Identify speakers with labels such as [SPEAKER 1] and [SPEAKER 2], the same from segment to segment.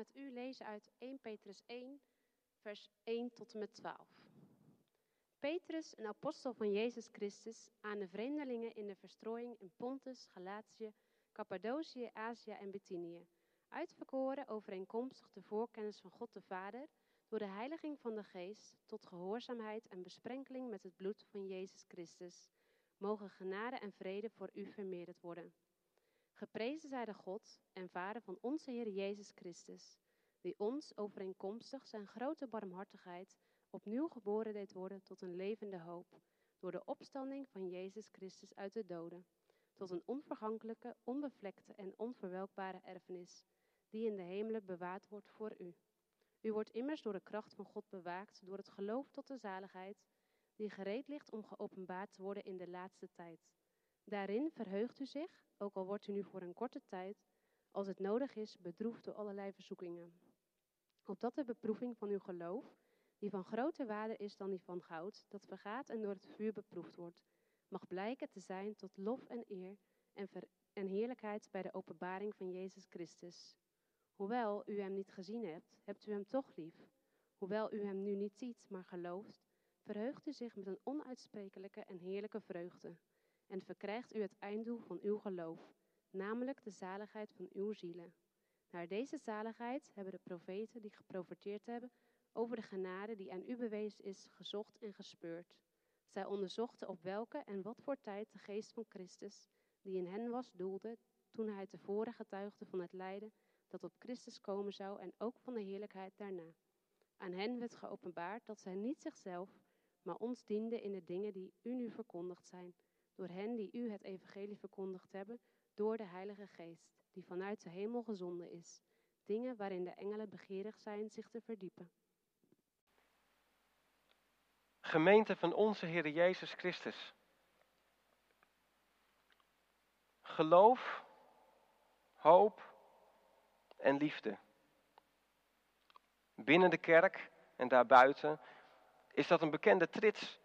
[SPEAKER 1] met u lezen uit 1 Petrus 1, vers 1 tot en met 12. Petrus, een apostel van Jezus Christus, aan de vreemdelingen in de verstrooiing in Pontus, Galatië, Cappadocië, Azië en Bithynië, uitverkoren overeenkomstig de voorkennis van God de Vader, door de heiliging van de Geest, tot gehoorzaamheid en besprenkeling met het bloed van Jezus Christus, mogen genade en vrede voor u vermeerderd worden. Geprezen zij de God en Vader van onze Heer Jezus Christus, die ons overeenkomstig zijn grote barmhartigheid opnieuw geboren deed worden tot een levende hoop, door de opstanding van Jezus Christus uit de doden, tot een onvergankelijke, onbevlekte en onverwelkbare erfenis, die in de hemelen bewaard wordt voor u. U wordt immers door de kracht van God bewaakt door het geloof tot de zaligheid, die gereed ligt om geopenbaard te worden in de laatste tijd. Daarin verheugt u zich, ook al wordt u nu voor een korte tijd, als het nodig is, bedroefd door allerlei verzoekingen. Opdat de beproeving van uw geloof, die van groter waarde is dan die van goud, dat vergaat en door het vuur beproefd wordt, mag blijken te zijn tot lof en eer en, en heerlijkheid bij de openbaring van Jezus Christus. Hoewel u hem niet gezien hebt, hebt u hem toch lief. Hoewel u hem nu niet ziet, maar gelooft, verheugt u zich met een onuitsprekelijke en heerlijke vreugde en verkrijgt u het einddoel van uw geloof, namelijk de zaligheid van uw zielen. Naar deze zaligheid hebben de profeten die geprofeteerd hebben over de genade die aan u bewezen is, gezocht en gespeurd. Zij onderzochten op welke en wat voor tijd de geest van Christus, die in hen was, doelde, toen hij tevoren getuigde van het lijden dat op Christus komen zou en ook van de heerlijkheid daarna. Aan hen werd geopenbaard dat zij niet zichzelf, maar ons dienden in de dingen die u nu verkondigd zijn, door hen die u het evangelie verkondigd hebben, door de Heilige Geest, die vanuit de hemel gezonden is, dingen waarin de engelen begeerig zijn zich te verdiepen.
[SPEAKER 2] Gemeente van onze Heer Jezus Christus. Geloof, hoop en liefde. Binnen de kerk en daarbuiten is dat een bekende trits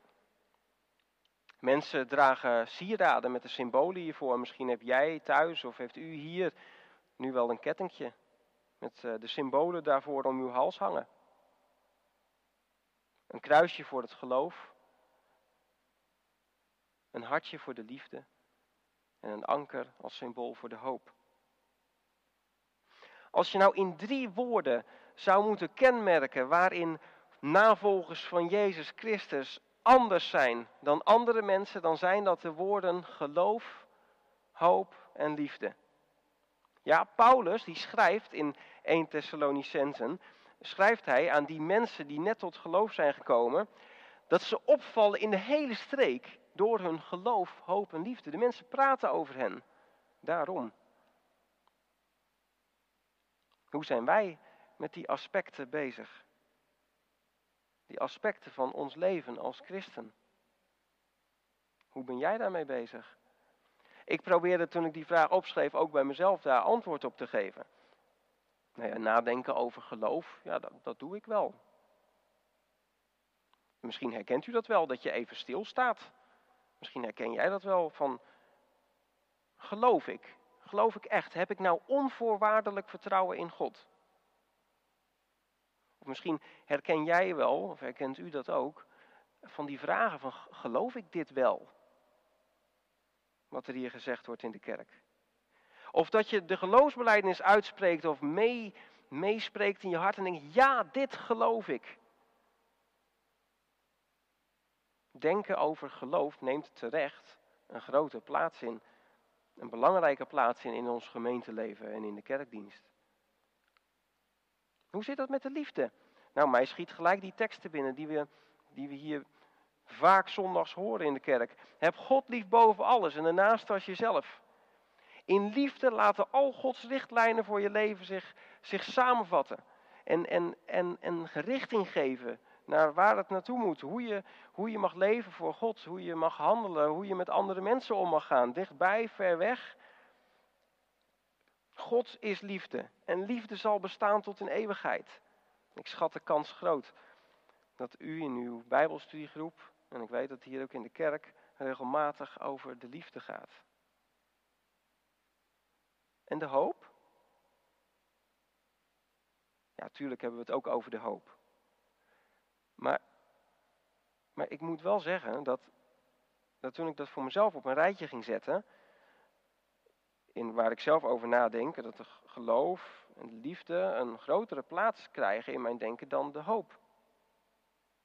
[SPEAKER 2] Mensen dragen sieraden met de symbolen hiervoor. Misschien heb jij thuis of heeft u hier nu wel een kettingje met eh, de symbolen daarvoor om uw hals hangen. Een kruisje voor het geloof. Een hartje voor de liefde. En een anker als symbool voor de hoop. Als je nou in drie woorden zou moeten kenmerken waarin navolgers van Jezus Christus anders zijn dan andere mensen, dan zijn dat de woorden geloof, hoop en liefde. Ja, Paulus die schrijft in 1 Thessalonicensen, schrijft hij aan die mensen die net tot geloof zijn gekomen, dat ze opvallen in de hele streek door hun geloof, hoop en liefde. De mensen praten over hen. Daarom. Hoe zijn wij met die aspecten bezig? Die aspecten van ons leven als christen. Hoe ben jij daarmee bezig? Ik probeerde toen ik die vraag opschreef ook bij mezelf daar antwoord op te geven. Nou ja, nadenken over geloof, ja, dat, dat doe ik wel. Misschien herkent u dat wel, dat je even stilstaat. Misschien herken jij dat wel van, geloof ik? Geloof ik echt? Heb ik nou onvoorwaardelijk vertrouwen in God? Misschien herken jij wel, of herkent u dat ook, van die vragen van geloof ik dit wel? Wat er hier gezegd wordt in de kerk. Of dat je de geloofsbelijdenis uitspreekt of mee, meespreekt in je hart en denkt, ja, dit geloof ik. Denken over geloof neemt terecht een grote plaats in, een belangrijke plaats in in ons gemeenteleven en in de kerkdienst. Hoe zit dat met de liefde? Nou, mij schiet gelijk die teksten binnen die we, die we hier vaak zondags horen in de kerk. Heb God lief boven alles en daarnaast als jezelf. In liefde laten al Gods richtlijnen voor je leven zich, zich samenvatten. En, en, en, en richting geven naar waar het naartoe moet. Hoe je, hoe je mag leven voor God, hoe je mag handelen, hoe je met andere mensen om mag gaan. Dichtbij, ver weg. God is liefde en liefde zal bestaan tot in eeuwigheid. Ik schat de kans groot dat u in uw Bijbelstudiegroep, en ik weet dat hier ook in de kerk, regelmatig over de liefde gaat. En de hoop? Ja, natuurlijk hebben we het ook over de hoop. Maar, maar ik moet wel zeggen dat, dat toen ik dat voor mezelf op een rijtje ging zetten, in waar ik zelf over nadenk, dat de geloof en de liefde een grotere plaats krijgen in mijn denken dan de hoop.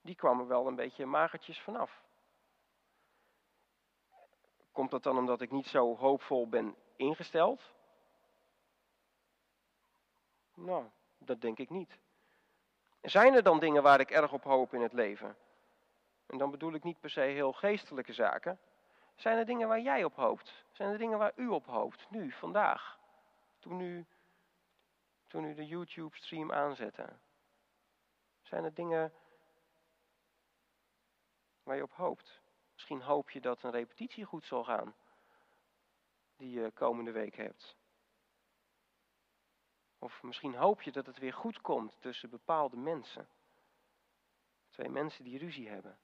[SPEAKER 2] Die kwamen wel een beetje magertjes vanaf. Komt dat dan omdat ik niet zo hoopvol ben ingesteld? Nou, dat denk ik niet. Zijn er dan dingen waar ik erg op hoop in het leven? En dan bedoel ik niet per se heel geestelijke zaken. Zijn er dingen waar jij op hoopt? Zijn er dingen waar u op hoopt, nu, vandaag? Toen u, toen u de YouTube-stream aanzette? Zijn er dingen waar je op hoopt? Misschien hoop je dat een repetitie goed zal gaan, die je komende week hebt. Of misschien hoop je dat het weer goed komt tussen bepaalde mensen. Twee mensen die ruzie hebben.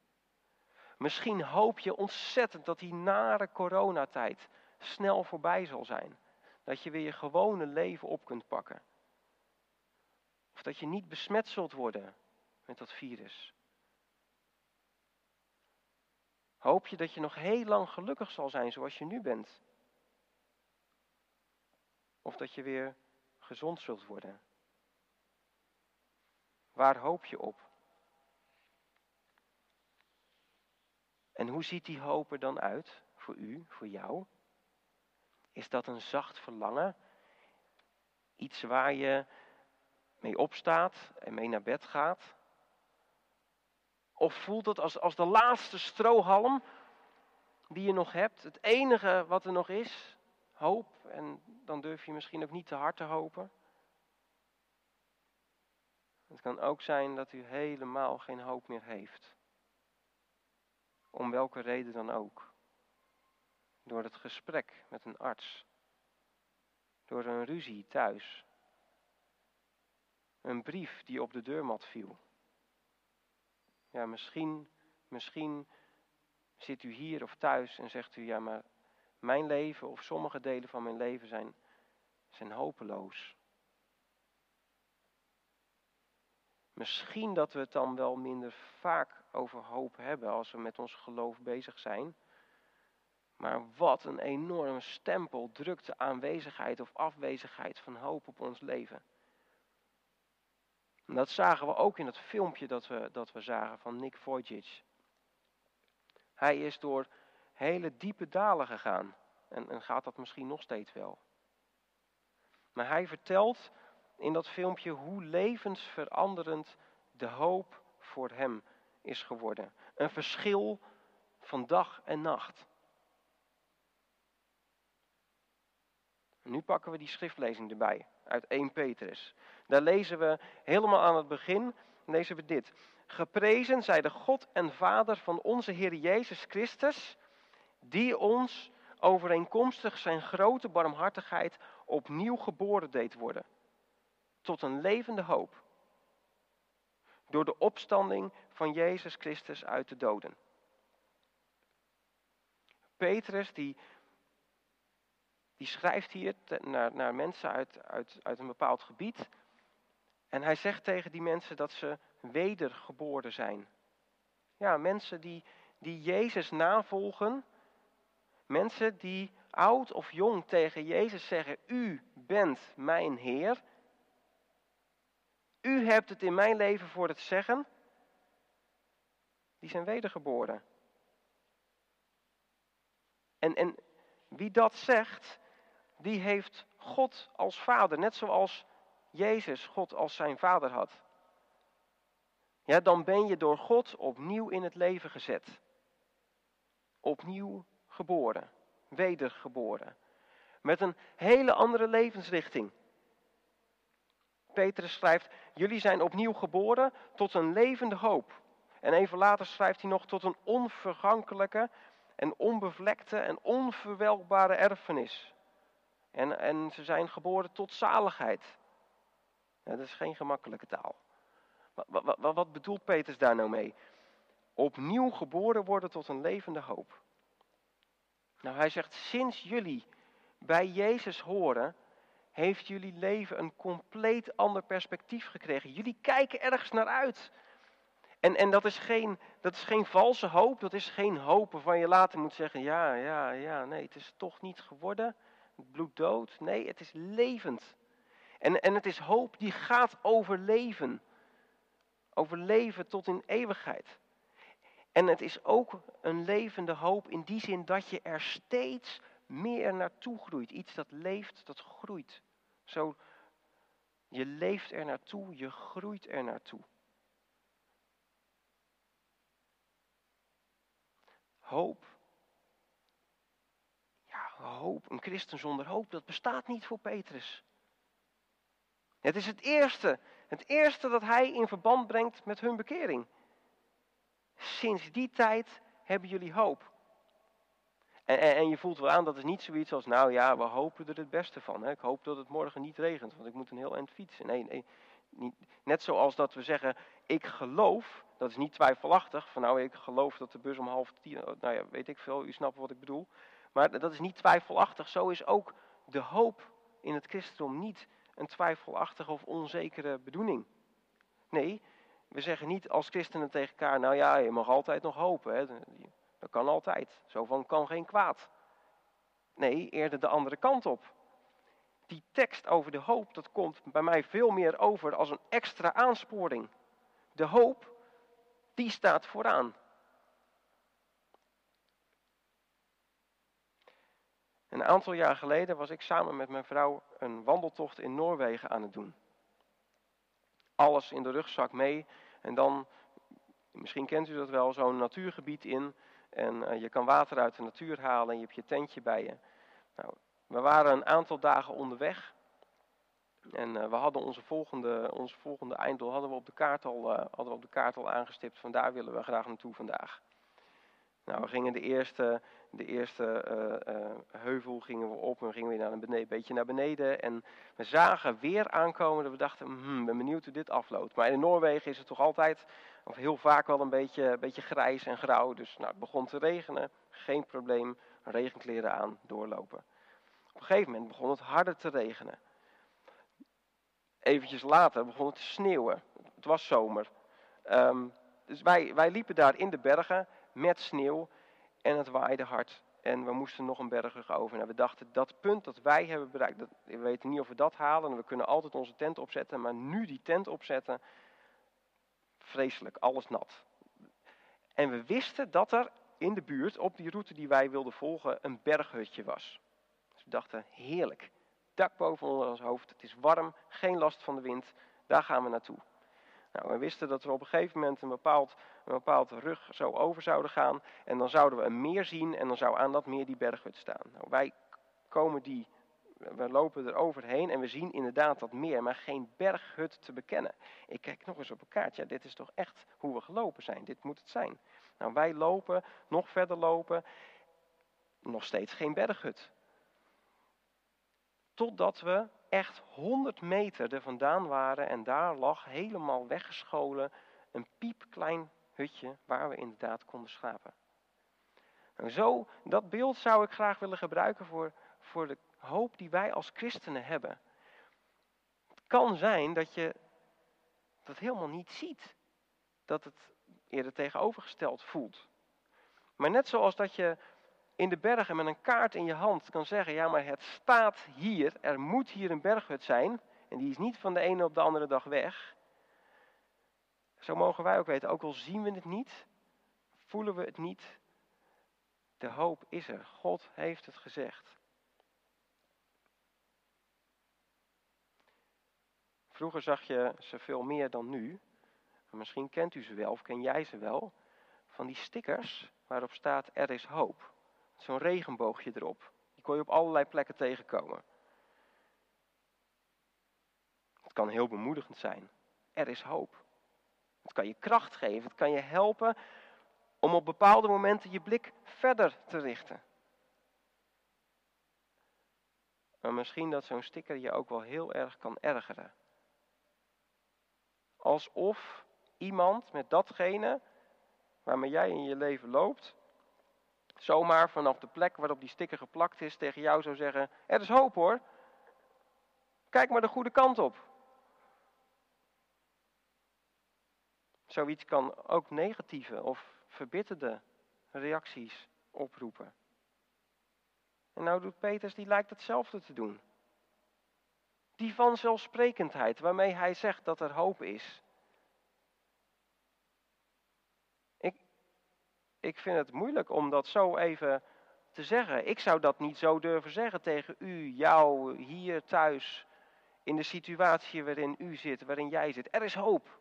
[SPEAKER 2] Misschien hoop je ontzettend dat die nare coronatijd snel voorbij zal zijn. Dat je weer je gewone leven op kunt pakken. Of dat je niet besmet zult worden met dat virus. Hoop je dat je nog heel lang gelukkig zal zijn zoals je nu bent? Of dat je weer gezond zult worden? Waar hoop je op? En hoe ziet die hoop er dan uit voor u, voor jou? Is dat een zacht verlangen? Iets waar je mee opstaat en mee naar bed gaat? Of voelt het als, als de laatste strohalm die je nog hebt, het enige wat er nog is, hoop, en dan durf je misschien ook niet te hard te hopen? Het kan ook zijn dat u helemaal geen hoop meer heeft. Om welke reden dan ook. Door het gesprek met een arts. Door een ruzie thuis. Een brief die op de deurmat viel. Ja, misschien, misschien zit u hier of thuis en zegt u, ja, maar mijn leven of sommige delen van mijn leven zijn, zijn hopeloos. Misschien dat we het dan wel minder vaak over hoop hebben als we met ons geloof bezig zijn. Maar wat een enorme stempel drukt de aanwezigheid of afwezigheid van hoop op ons leven. En dat zagen we ook in het filmpje dat we, dat we zagen van Nick Vujicic. Hij is door hele diepe dalen gegaan. En, en gaat dat misschien nog steeds wel. Maar hij vertelt in dat filmpje hoe levensveranderend de hoop voor hem is geworden. Een verschil van dag en nacht. Nu pakken we die schriftlezing erbij uit 1 Petrus. Daar lezen we helemaal aan het begin, lezen we dit. Geprezen zij de God en Vader van onze Heer Jezus Christus, die ons overeenkomstig zijn grote barmhartigheid opnieuw geboren deed worden. Tot een levende hoop. Door de opstanding van Jezus Christus uit de doden. Petrus die, die schrijft hier naar, naar mensen uit, uit, uit een bepaald gebied. En hij zegt tegen die mensen dat ze wedergeboren zijn. Ja, mensen die, die Jezus navolgen. Mensen die oud of jong tegen Jezus zeggen, u bent mijn Heer. U hebt het in mijn leven voor het zeggen. Die zijn wedergeboren. En, en wie dat zegt, die heeft God als vader. Net zoals Jezus God als zijn vader had. Ja, dan ben je door God opnieuw in het leven gezet. Opnieuw geboren, wedergeboren. Met een hele andere levensrichting. Petrus schrijft, jullie zijn opnieuw geboren tot een levende hoop. En even later schrijft hij nog tot een onvergankelijke en onbevlekte en onverwelkbare erfenis. En, en ze zijn geboren tot zaligheid. dat is geen gemakkelijke taal. Wat, wat, wat bedoelt Petrus daar nou mee? Opnieuw geboren worden tot een levende hoop. Nou, hij zegt, sinds jullie bij Jezus horen, heeft jullie leven een compleet ander perspectief gekregen. Jullie kijken ergens naar uit. En, en dat, is geen, dat is geen valse hoop, dat is geen hoop waarvan je later moet zeggen, ja, ja, ja, nee, het is toch niet geworden. Het bloed dood. Nee, het is levend. En, en het is hoop die gaat over leven. Over leven tot in eeuwigheid. En het is ook een levende hoop in die zin dat je er steeds meer naartoe groeit. Iets dat leeft, dat groeit. Zo, je leeft er naartoe, je groeit er naartoe. Hoop. Ja, hoop. Een christen zonder hoop, dat bestaat niet voor Petrus. Het is het eerste, het eerste dat hij in verband brengt met hun bekering. Sinds die tijd hebben jullie hoop. En, en, en, je voelt wel aan, dat is niet zoiets als, nou ja, we hopen er het beste van. Hè? Ik hoop dat het morgen niet regent, want ik moet een heel eind fietsen. Nee, nee, niet, net zoals dat we zeggen, ik geloof, dat is niet twijfelachtig. Van nou, ik geloof dat de bus om half tien, nou ja, weet ik veel, u snapt wat ik bedoel. Maar dat is niet twijfelachtig. Zo is ook de hoop in het christendom niet een twijfelachtige of onzekere bedoeling. Nee, we zeggen niet als christenen tegen elkaar, nou ja, je mag altijd nog hopen. Hè? Dat kan altijd. Zo van kan geen kwaad. Nee, eerder de andere kant op. Die tekst over de hoop, dat komt bij mij veel meer over als een extra aansporing. De hoop, die staat vooraan. Een aantal jaar geleden was ik samen met mijn vrouw een wandeltocht in Noorwegen aan het doen. Alles in de rugzak mee en dan, misschien kent u dat wel, zo'n natuurgebied in. En eh, je kan water uit de natuur halen en je hebt je tentje bij je. Nou, we waren een aantal dagen onderweg. En uh, we hadden onze volgende, onze volgende einddoel hadden we op de kaart al, uh, hadden we op de kaart al aangestipt. Van daar willen we graag naartoe vandaag. Nou, we gingen de eerste, de eerste uh, heuvel gingen we op en gingen weer naar een beetje naar beneden. En we zagen weer aankomen dat we dachten, hmm, ben benieuwd hoe dit afloopt. Maar in Noorwegen is het toch altijd, of heel vaak wel een beetje, beetje grijs en grauw. Dus nou, het begon te regenen, geen probleem, regenkleren aan, doorlopen. Op een gegeven moment begon het harder te regenen. Eventjes later begon het te sneeuwen. Het was zomer. Um, dus wij, wij liepen daar in de bergen met sneeuw en het waaide hard. En we moesten nog een berg over. En we dachten, dat punt dat wij hebben bereikt, dat, we weten niet of we dat halen. En we kunnen altijd onze tent opzetten, maar nu die tent opzetten, vreselijk, alles nat. En we wisten dat er in de buurt, op die route die wij wilden volgen, een berghutje was. Dus we dachten, heerlijk, dak boven ons hoofd, het is warm, geen last van de wind, daar gaan we naartoe. Nou, we wisten dat we op een gegeven moment een bepaald, een bepaald rug zo over zouden gaan. En dan zouden we een meer zien en dan zou aan dat meer die berghut staan. Nou, wij komen die, we lopen er overheen en we zien inderdaad dat meer, maar geen berghut te bekennen. Ik kijk nog eens op een kaart. Ja, dit is toch echt hoe we gelopen zijn. Dit moet het zijn. Nou, wij lopen, nog verder lopen, nog steeds geen berghut. Totdat we echt 100 meter er vandaan waren en daar lag helemaal weggescholen een piepklein hutje waar we inderdaad konden slapen. En zo, dat beeld zou ik graag willen gebruiken voor, voor de hoop die wij als christenen hebben. Het kan zijn dat je dat helemaal niet ziet. Dat het eerder tegenovergesteld voelt. Maar net zoals dat je in de bergen met een kaart in je hand kan zeggen, ja maar het staat hier, er moet hier een berghut zijn. En die is niet van de ene op de andere dag weg. Zo mogen wij ook weten, ook al zien we het niet, voelen we het niet, de hoop is er. God heeft het gezegd. Vroeger zag je ze veel meer dan nu. Misschien kent u ze wel of ken jij ze wel. Van die stickers waarop staat er is hoop. Zo'n regenboogje erop. Die kon je op allerlei plekken tegenkomen. Het kan heel bemoedigend zijn. Er is hoop. Het kan je kracht geven. Het kan je helpen om op bepaalde momenten je blik verder te richten. Maar misschien dat zo'n sticker je ook wel heel erg kan ergeren. Alsof iemand met datgene waarmee jij in je leven loopt, zomaar vanaf de plek waarop die sticker geplakt is tegen jou zou zeggen: Er is hoop hoor. Kijk maar de goede kant op. Zoiets kan ook negatieve of verbitterde reacties oproepen. En nou doet Peters, die lijkt hetzelfde te doen. Die vanzelfsprekendheid waarmee hij zegt dat er hoop is. Ik vind het moeilijk om dat zo even te zeggen. Ik zou dat niet zo durven zeggen tegen u, jou, hier thuis, in de situatie waarin u zit, waarin jij zit. Er is hoop.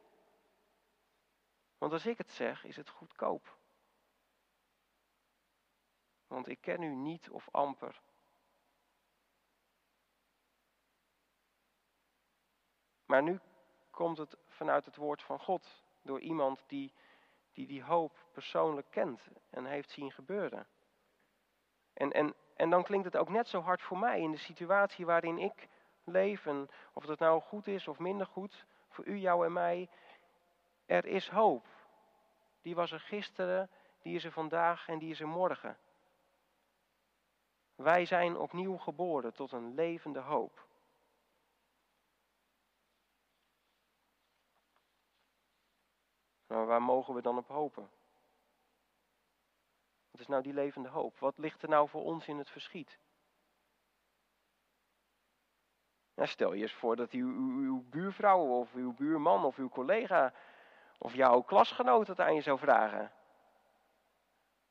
[SPEAKER 2] Want als ik het zeg, is het goedkoop. Want ik ken u niet of amper. Maar nu komt het vanuit het woord van God, door iemand die die, die hoop persoonlijk kent en heeft zien gebeuren. En, en, en dan klinkt het ook net zo hard voor mij in de situatie waarin ik leef. En of dat nou goed is of minder goed, voor u, jou en mij. Er is hoop. Die was er gisteren, die is er vandaag en die is er morgen. Wij zijn opnieuw geboren tot een levende hoop. Waar mogen we dan op hopen? Wat is nou die levende hoop? Wat ligt er nou voor ons in het verschiet? Stel je eens voor dat uw, uw, uw, buurvrouw of uw buurman of uw collega of jouw klasgenoot het aan je zou vragen.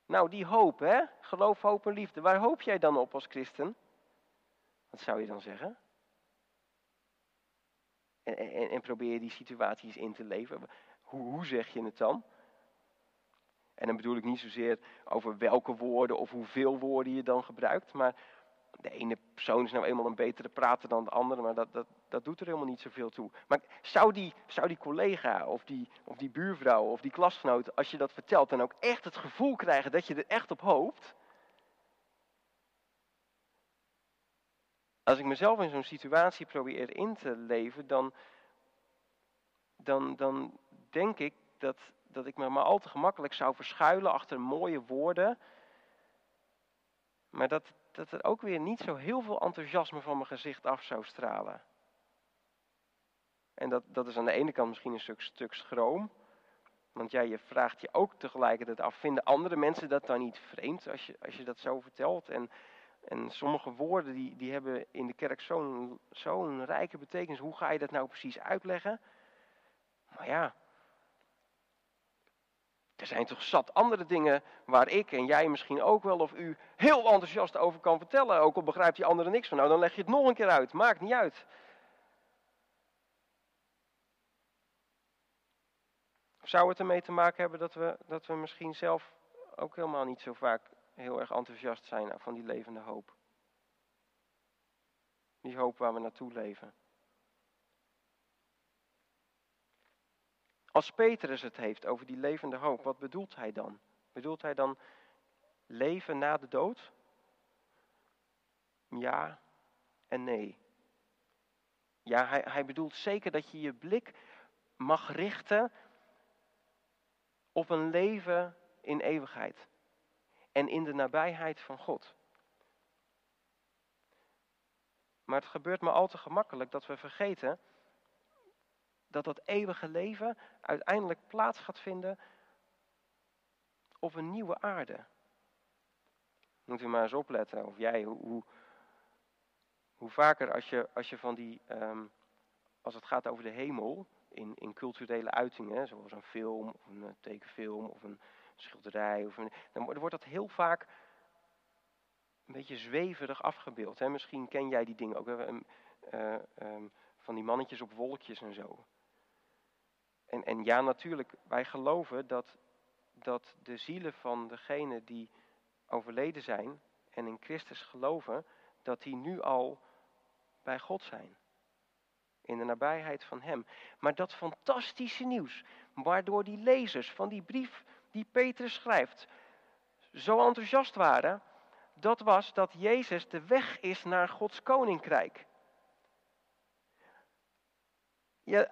[SPEAKER 2] Nou, die hoop, hè? Geloof, hoop en liefde. Waar hoop jij dan op als christen? Wat zou je dan zeggen? En, en, en probeer je die situaties in te leven. Hoe, zeg je het dan? En dan bedoel ik niet zozeer over welke woorden of hoeveel woorden je dan gebruikt. Maar de ene persoon is nou eenmaal een betere prater dan de andere, maar dat, dat, dat doet er helemaal niet zoveel toe. Maar zou die, zou die collega of die, of die buurvrouw of die klasgenoot, als je dat vertelt, dan ook echt het gevoel krijgen dat je er echt op hoopt? Als ik mezelf in zo'n situatie probeer in te leven, dan, dan, dan denk ik dat, dat ik me maar al te gemakkelijk zou verschuilen achter mooie woorden. Maar dat, dat er ook weer niet zo heel veel enthousiasme van mijn gezicht af zou stralen. En dat, dat is aan de ene kant misschien een stuk, stuk schroom. Want ja, je vraagt je ook tegelijkertijd af, vinden andere mensen dat dan niet vreemd als je, als je dat zo vertelt? En, en sommige woorden die, die hebben in de kerk zo'n zo'n rijke betekenis. Hoe ga je dat nou precies uitleggen? Maar ja, er zijn toch zat andere dingen waar ik en jij misschien ook wel of u heel enthousiast over kan vertellen. Ook al begrijpt die andere niks van. Nou, dan leg je het nog een keer uit. Maakt niet uit. Zou het ermee te maken hebben dat we, dat we misschien zelf ook helemaal niet zo vaak heel erg enthousiast zijn van die levende hoop? Die hoop waar we naartoe leven. Als Petrus het heeft over die levende hoop, wat bedoelt hij dan? Bedoelt hij dan leven na de dood? Ja en nee. Ja, hij, hij bedoelt zeker dat je je blik mag richten op een leven in eeuwigheid en in de nabijheid van God. Maar het gebeurt me al te gemakkelijk dat we vergeten dat dat eeuwige leven uiteindelijk plaats gaat vinden op een nieuwe aarde. Moet u maar eens opletten, of jij, hoe, hoe, hoe vaker als je, als je van die, um, als het gaat over de hemel, in, in culturele uitingen, zoals een film, of een eh, tekenfilm, of een schilderij, of dan wordt dat heel vaak een beetje zweverig afgebeeld. Hè? Misschien ken jij die dingen ook, uh, um, van die mannetjes op wolkjes en zo. En, ja, natuurlijk, wij geloven dat, dat de zielen van degenen die overleden zijn en in Christus geloven, dat die nu al bij God zijn. In de nabijheid van Hem. Maar dat fantastische nieuws, waardoor die lezers van die brief die Petrus schrijft, zo enthousiast waren, dat was dat Jezus de weg is naar Gods koninkrijk. Ja,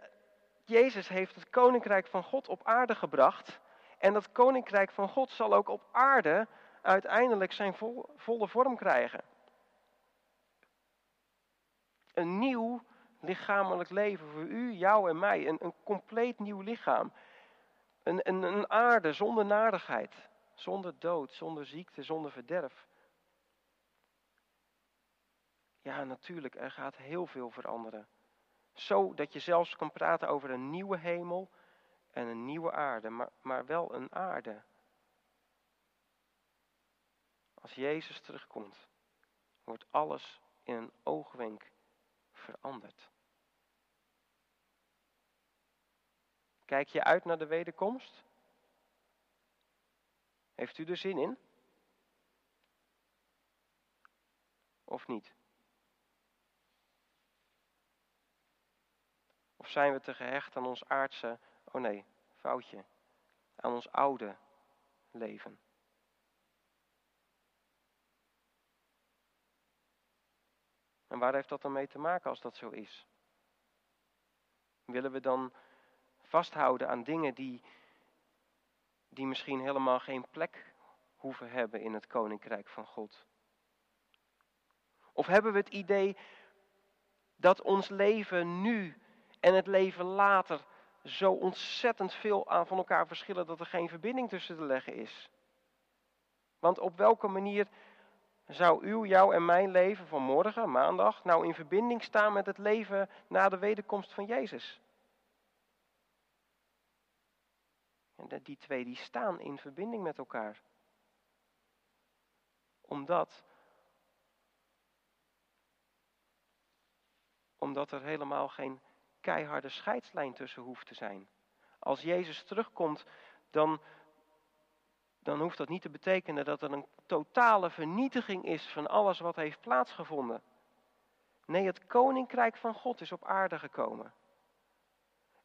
[SPEAKER 2] Jezus heeft het koninkrijk van God op aarde gebracht. En dat koninkrijk van God zal ook op aarde uiteindelijk zijn volle vorm krijgen. Een nieuw lichamelijk leven voor u, jou en mij. Een, een compleet nieuw lichaam. Een, een, een aarde zonder nadigheid, zonder dood, zonder ziekte, zonder verderf. Ja, natuurlijk, er gaat heel veel veranderen. Zo dat je zelfs kan praten over een nieuwe hemel en een nieuwe aarde, maar, maar wel een aarde. Als Jezus terugkomt, wordt alles in een oogwenk veranderd. Kijk je uit naar de wederkomst? Heeft u er zin in? Of niet? Of zijn we te gehecht aan ons aardse, oh nee, foutje, aan ons oude leven? En waar heeft dat dan mee te maken als dat zo is? Willen we dan vasthouden aan dingen die, die misschien helemaal geen plek hoeven hebben in het koninkrijk van God? Of hebben we het idee dat ons leven nu en het leven later zo ontzettend veel aan van elkaar verschillen dat er geen verbinding tussen te leggen is? Want op welke manier zou uw, jouw en mijn leven van morgen, maandag, nou in verbinding staan met het leven na de wederkomst van Jezus? En die twee die staan in verbinding met elkaar. Omdat, omdat er helemaal geen keiharde scheidslijn tussen hoeft te zijn. Als Jezus terugkomt, dan, dan hoeft dat niet te betekenen dat er een totale vernietiging is van alles wat heeft plaatsgevonden. Nee, het koninkrijk van God is op aarde gekomen.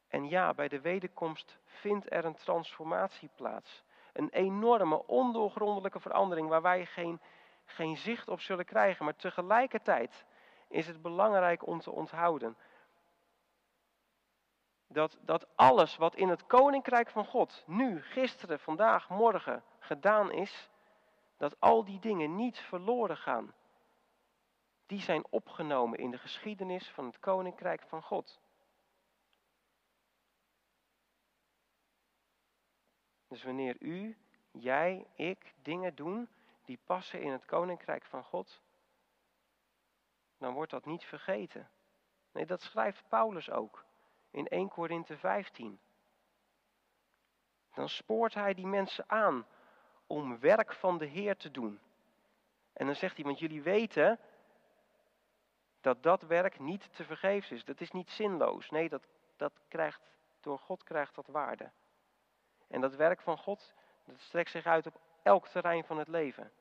[SPEAKER 2] En ja, bij de wederkomst vindt er een transformatie plaats. Een enorme, ondoorgrondelijke verandering waar wij geen, geen zicht op zullen krijgen. Maar tegelijkertijd is het belangrijk om te onthouden dat, dat alles wat in het koninkrijk van God nu, gisteren, vandaag, morgen gedaan is, dat al die dingen niet verloren gaan. Die zijn opgenomen in de geschiedenis van het koninkrijk van God. Dus wanneer u, jij, ik dingen doen die passen in het koninkrijk van God, dan wordt dat niet vergeten. Nee, dat schrijft Paulus ook in 1 Korinthe 15. Dan spoort hij die mensen aan om werk van de Heer te doen. En dan zegt hij, want jullie weten dat dat werk niet te vergeefs is. Dat is niet zinloos. Nee, dat, dat krijgt, door God krijgt dat waarde. En dat werk van God, dat strekt zich uit op elk terrein van het leven.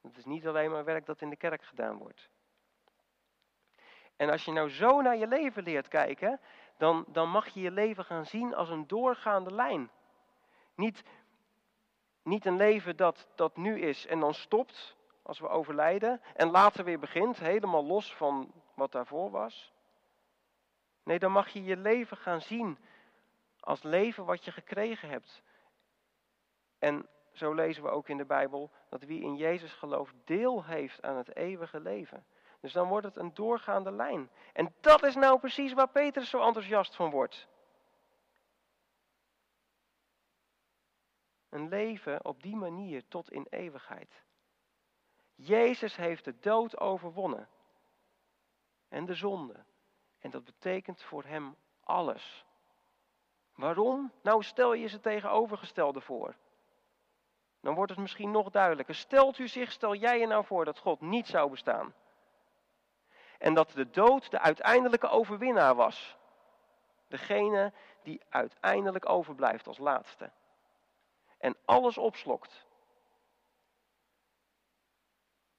[SPEAKER 2] Het is niet alleen maar werk dat in de kerk gedaan wordt. En als je nou zo naar je leven leert kijken, dan, dan mag je je leven gaan zien als een doorgaande lijn. Niet, niet een leven dat, dat nu is en dan stopt als we overlijden en later weer begint, helemaal los van wat daarvoor was. Nee, dan mag je je leven gaan zien als leven wat je gekregen hebt. En zo lezen we ook in de Bijbel dat wie in Jezus gelooft deel heeft aan het eeuwige leven. Dus dan wordt het een doorgaande lijn. En dat is nou precies waar Petrus zo enthousiast van wordt. Een leven op die manier tot in eeuwigheid. Jezus heeft de dood overwonnen. En de zonde. En dat betekent voor hem alles. Waarom? Nou, stel je ze tegenovergestelde voor. Dan wordt het misschien nog duidelijker. Stelt u zich, stel jij je nou voor dat God niet zou bestaan. En dat de dood de uiteindelijke overwinnaar was. Degene die uiteindelijk overblijft als laatste. En alles opslokt.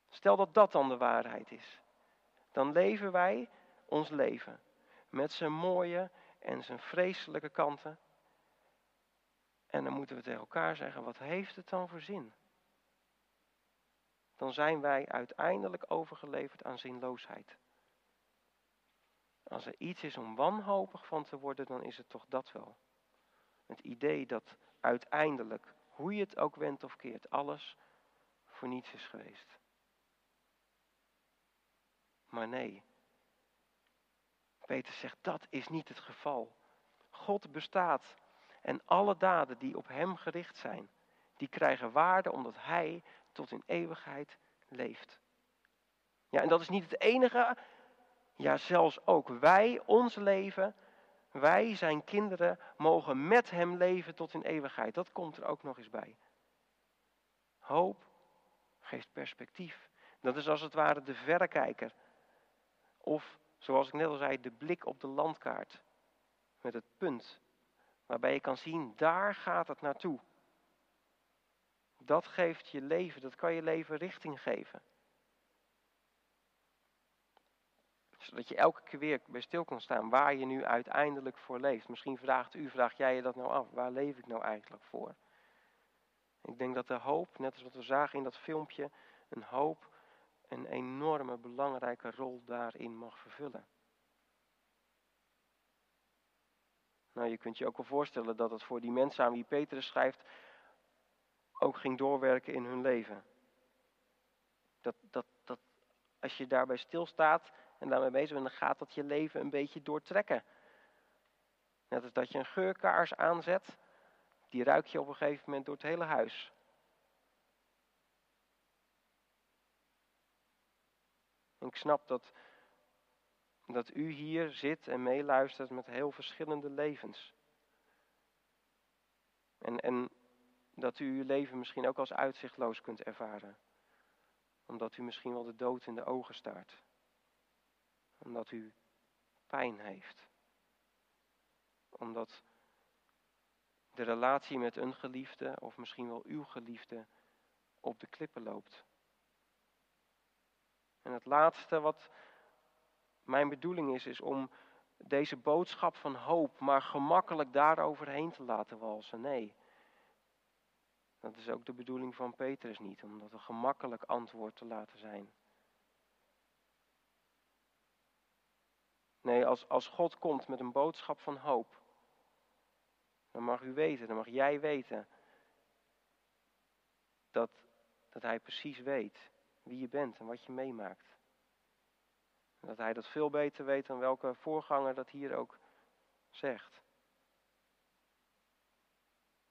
[SPEAKER 2] Stel dat dat dan de waarheid is. Dan leven wij ons leven met zijn mooie en zijn vreselijke kanten. En dan moeten we tegen elkaar zeggen, wat heeft het dan voor zin? Dan zijn wij uiteindelijk overgeleverd aan zinloosheid. Als er iets is om wanhopig van te worden, dan is het toch dat wel. Het idee dat uiteindelijk, hoe je het ook wendt of keert, alles voor niets is geweest. Maar nee, Peter zegt, dat is niet het geval. God bestaat en alle daden die op Hem gericht zijn, die krijgen waarde omdat Hij tot in eeuwigheid leeft. Ja, en dat is niet het enige. Ja, zelfs ook wij, ons leven, wij, zijn kinderen, mogen met Hem leven tot in eeuwigheid. Dat komt er ook nog eens bij. Hoop geeft perspectief. Dat is als het ware de verrekijker. Of, zoals ik net al zei, de blik op de landkaart. Met het punt waarbij je kan zien, daar gaat het naartoe. Dat geeft je leven, dat kan je leven richting geven. Zodat je elke keer weer bij stil kan staan waar je nu uiteindelijk voor leeft. Misschien vraagt u, vraag jij je dat nou af, waar leef ik nou eigenlijk voor? Ik denk dat de hoop, net als wat we zagen in dat filmpje, een hoop een enorme belangrijke rol daarin mag vervullen. Nou, je kunt je ook wel voorstellen dat het voor die mensen aan wie Petrus schrijft ook ging doorwerken in hun leven. Dat, dat, dat als je daarbij stilstaat en daarmee bezig bent, dan gaat dat je leven een beetje doortrekken. Net als dat je een geurkaars aanzet, die ruik je op een gegeven moment door het hele huis. ik snap dat, dat u hier zit en meeluistert met heel verschillende levens. En, en dat u uw leven misschien ook als uitzichtloos kunt ervaren. Omdat u misschien wel de dood in de ogen staart. Omdat u pijn heeft. Omdat de relatie met een geliefde, of misschien wel uw geliefde, op de klippen loopt. En het laatste wat mijn bedoeling is, is om deze boodschap van hoop maar gemakkelijk daaroverheen te laten walsen. Nee, dat is ook de bedoeling van Petrus niet, om dat een gemakkelijk antwoord te laten zijn. Nee, als, als God komt met een boodschap van hoop, dan mag u weten, dan mag jij weten, dat, dat Hij precies weet wie je bent en wat je meemaakt. Dat hij dat veel beter weet dan welke voorganger dat hier ook zegt.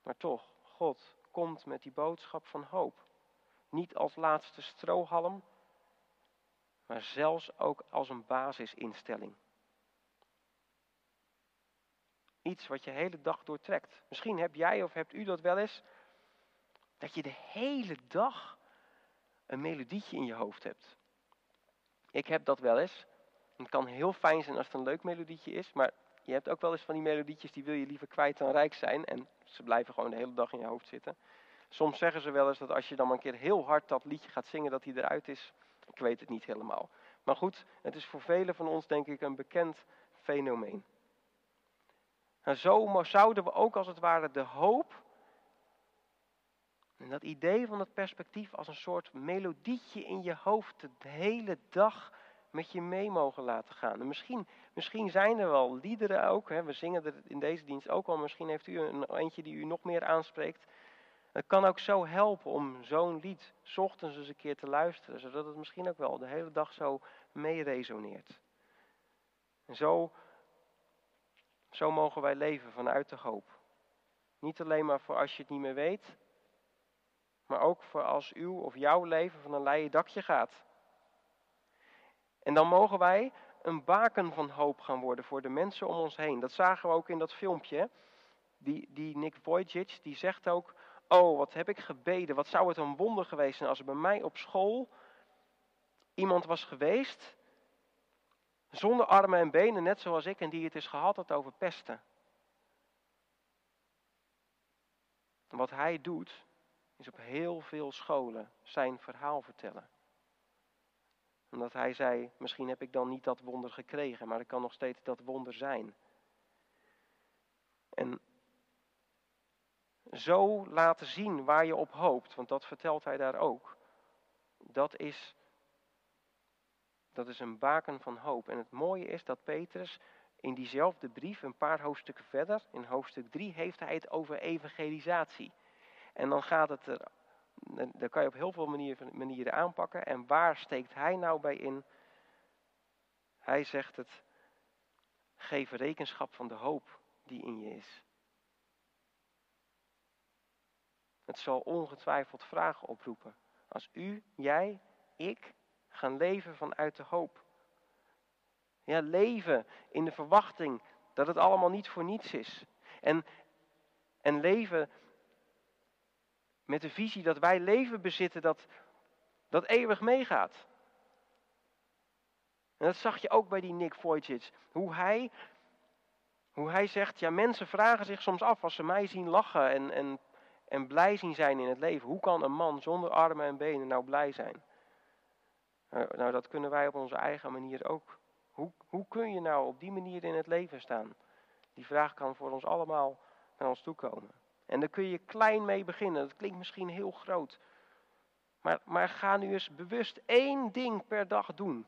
[SPEAKER 2] Maar toch, God komt met die boodschap van hoop. Niet als laatste strohalm, maar zelfs ook als een basisinstelling. Iets wat je hele dag doortrekt. Misschien heb jij of hebt u dat wel eens, dat je de hele dag een melodietje in je hoofd hebt. Ik heb dat wel eens. Het kan heel fijn zijn als het een leuk melodietje is, maar je hebt ook wel eens van die melodietjes die wil je liever kwijt dan rijk zijn en ze blijven gewoon de hele dag in je hoofd zitten. Soms zeggen ze wel eens dat als je dan een keer heel hard dat liedje gaat zingen, dat hij eruit is. Ik weet het niet helemaal. Maar goed, het is voor velen van ons denk ik een bekend fenomeen. En zo zouden we ook als het ware de hoop en dat idee van het perspectief als een soort melodietje in je hoofd de hele dag met je mee mogen laten gaan. En misschien, misschien zijn er wel liederen ook, hè, we zingen er in deze dienst ook al, misschien heeft u een eentje die u nog meer aanspreekt. Het kan ook zo helpen om zo'n lied s ochtends eens een keer te luisteren, zodat het misschien ook wel de hele dag zo mee resoneert. En zo, zo mogen wij leven vanuit de hoop. Niet alleen maar voor als je het niet meer weet, maar ook voor als uw of jouw leven van een leien dakje gaat. En dan mogen wij een baken van hoop gaan worden voor de mensen om ons heen. Dat zagen we ook in dat filmpje. Die, die Nick Vujicic, die zegt ook, oh wat heb ik gebeden, wat zou het een wonder geweest zijn als er bij mij op school iemand was geweest, zonder armen en benen, net zoals ik, en die het is gehad had over pesten. Wat hij doet, is op heel veel scholen zijn verhaal vertellen. Omdat hij zei, misschien heb ik dan niet dat wonder gekregen, maar het kan nog steeds dat wonder zijn. En zo laten zien waar je op hoopt, want dat vertelt hij daar ook. Dat is, dat is een baken van hoop. En het mooie is dat Petrus in diezelfde brief, een paar hoofdstukken verder, in hoofdstuk 3, heeft hij het over evangelisatie. En dan gaat het er, daar kan je op heel veel manieren, manieren aanpakken. En waar steekt hij nou bij in? Hij zegt het, Geef rekenschap van de hoop die in je is. Het zal ongetwijfeld vragen oproepen. Als u, jij, ik gaan leven vanuit de hoop. Ja, leven in de verwachting dat het allemaal niet voor niets is. En, en leven met de visie dat wij leven bezitten dat, dat eeuwig meegaat. En dat zag je ook bij die Nick Vujicic. Hoe hij, hoe hij zegt, ja mensen vragen zich soms af als ze mij zien lachen en, en, en blij zien zijn in het leven. Hoe kan een man zonder armen en benen nou blij zijn? Nou, nou dat kunnen wij op onze eigen manier ook. Hoe, hoe kun je nou op die manier in het leven staan? Die vraag kan voor ons allemaal naar ons toe komen. En daar kun je klein mee beginnen. Dat klinkt misschien heel groot. Maar, maar ga nu eens bewust één ding per dag doen.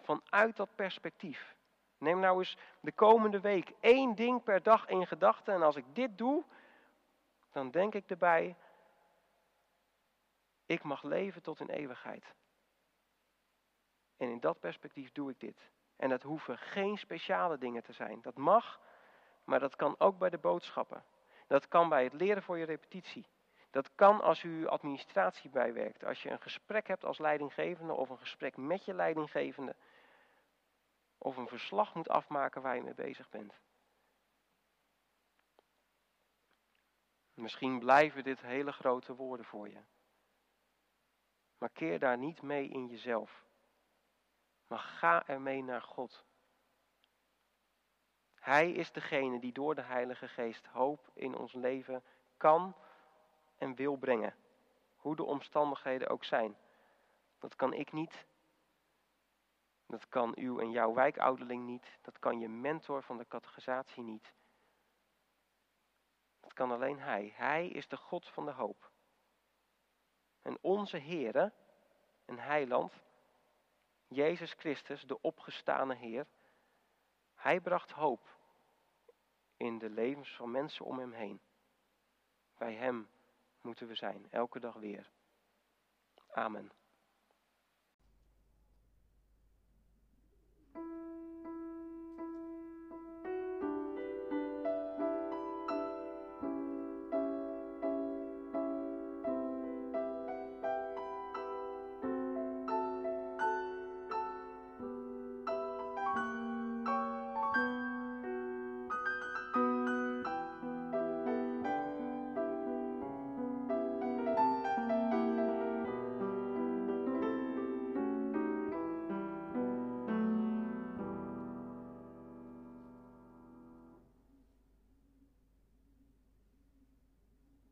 [SPEAKER 2] Vanuit dat perspectief. Neem nou eens de komende week één ding per dag in gedachten. En als ik dit doe, dan denk ik erbij, ik mag leven tot in eeuwigheid. En in dat perspectief doe ik dit. En dat hoeven geen speciale dingen te zijn. Dat mag, maar dat kan ook bij de boodschappen. Dat kan bij het leren voor je repetitie. Dat kan als u administratie bijwerkt. Als je een gesprek hebt als leidinggevende of een gesprek met je leidinggevende. Of een verslag moet afmaken waar je mee bezig bent. Misschien blijven dit hele grote woorden voor je. Maar keer daar niet mee in jezelf. Maar ga ermee naar God. Hij is degene die door de Heilige Geest hoop in ons leven kan en wil brengen. Hoe de omstandigheden ook zijn. Dat kan ik niet. Dat kan uw en jouw wijkouderling niet. Dat kan je mentor van de catechisatie niet. Dat kan alleen Hij. Hij is de God van de hoop. En onze Heere en Heiland, Jezus Christus, de opgestane Heer, Hij bracht hoop in de levens van mensen om Hem heen. Bij Hem moeten we zijn, elke dag weer. Amen.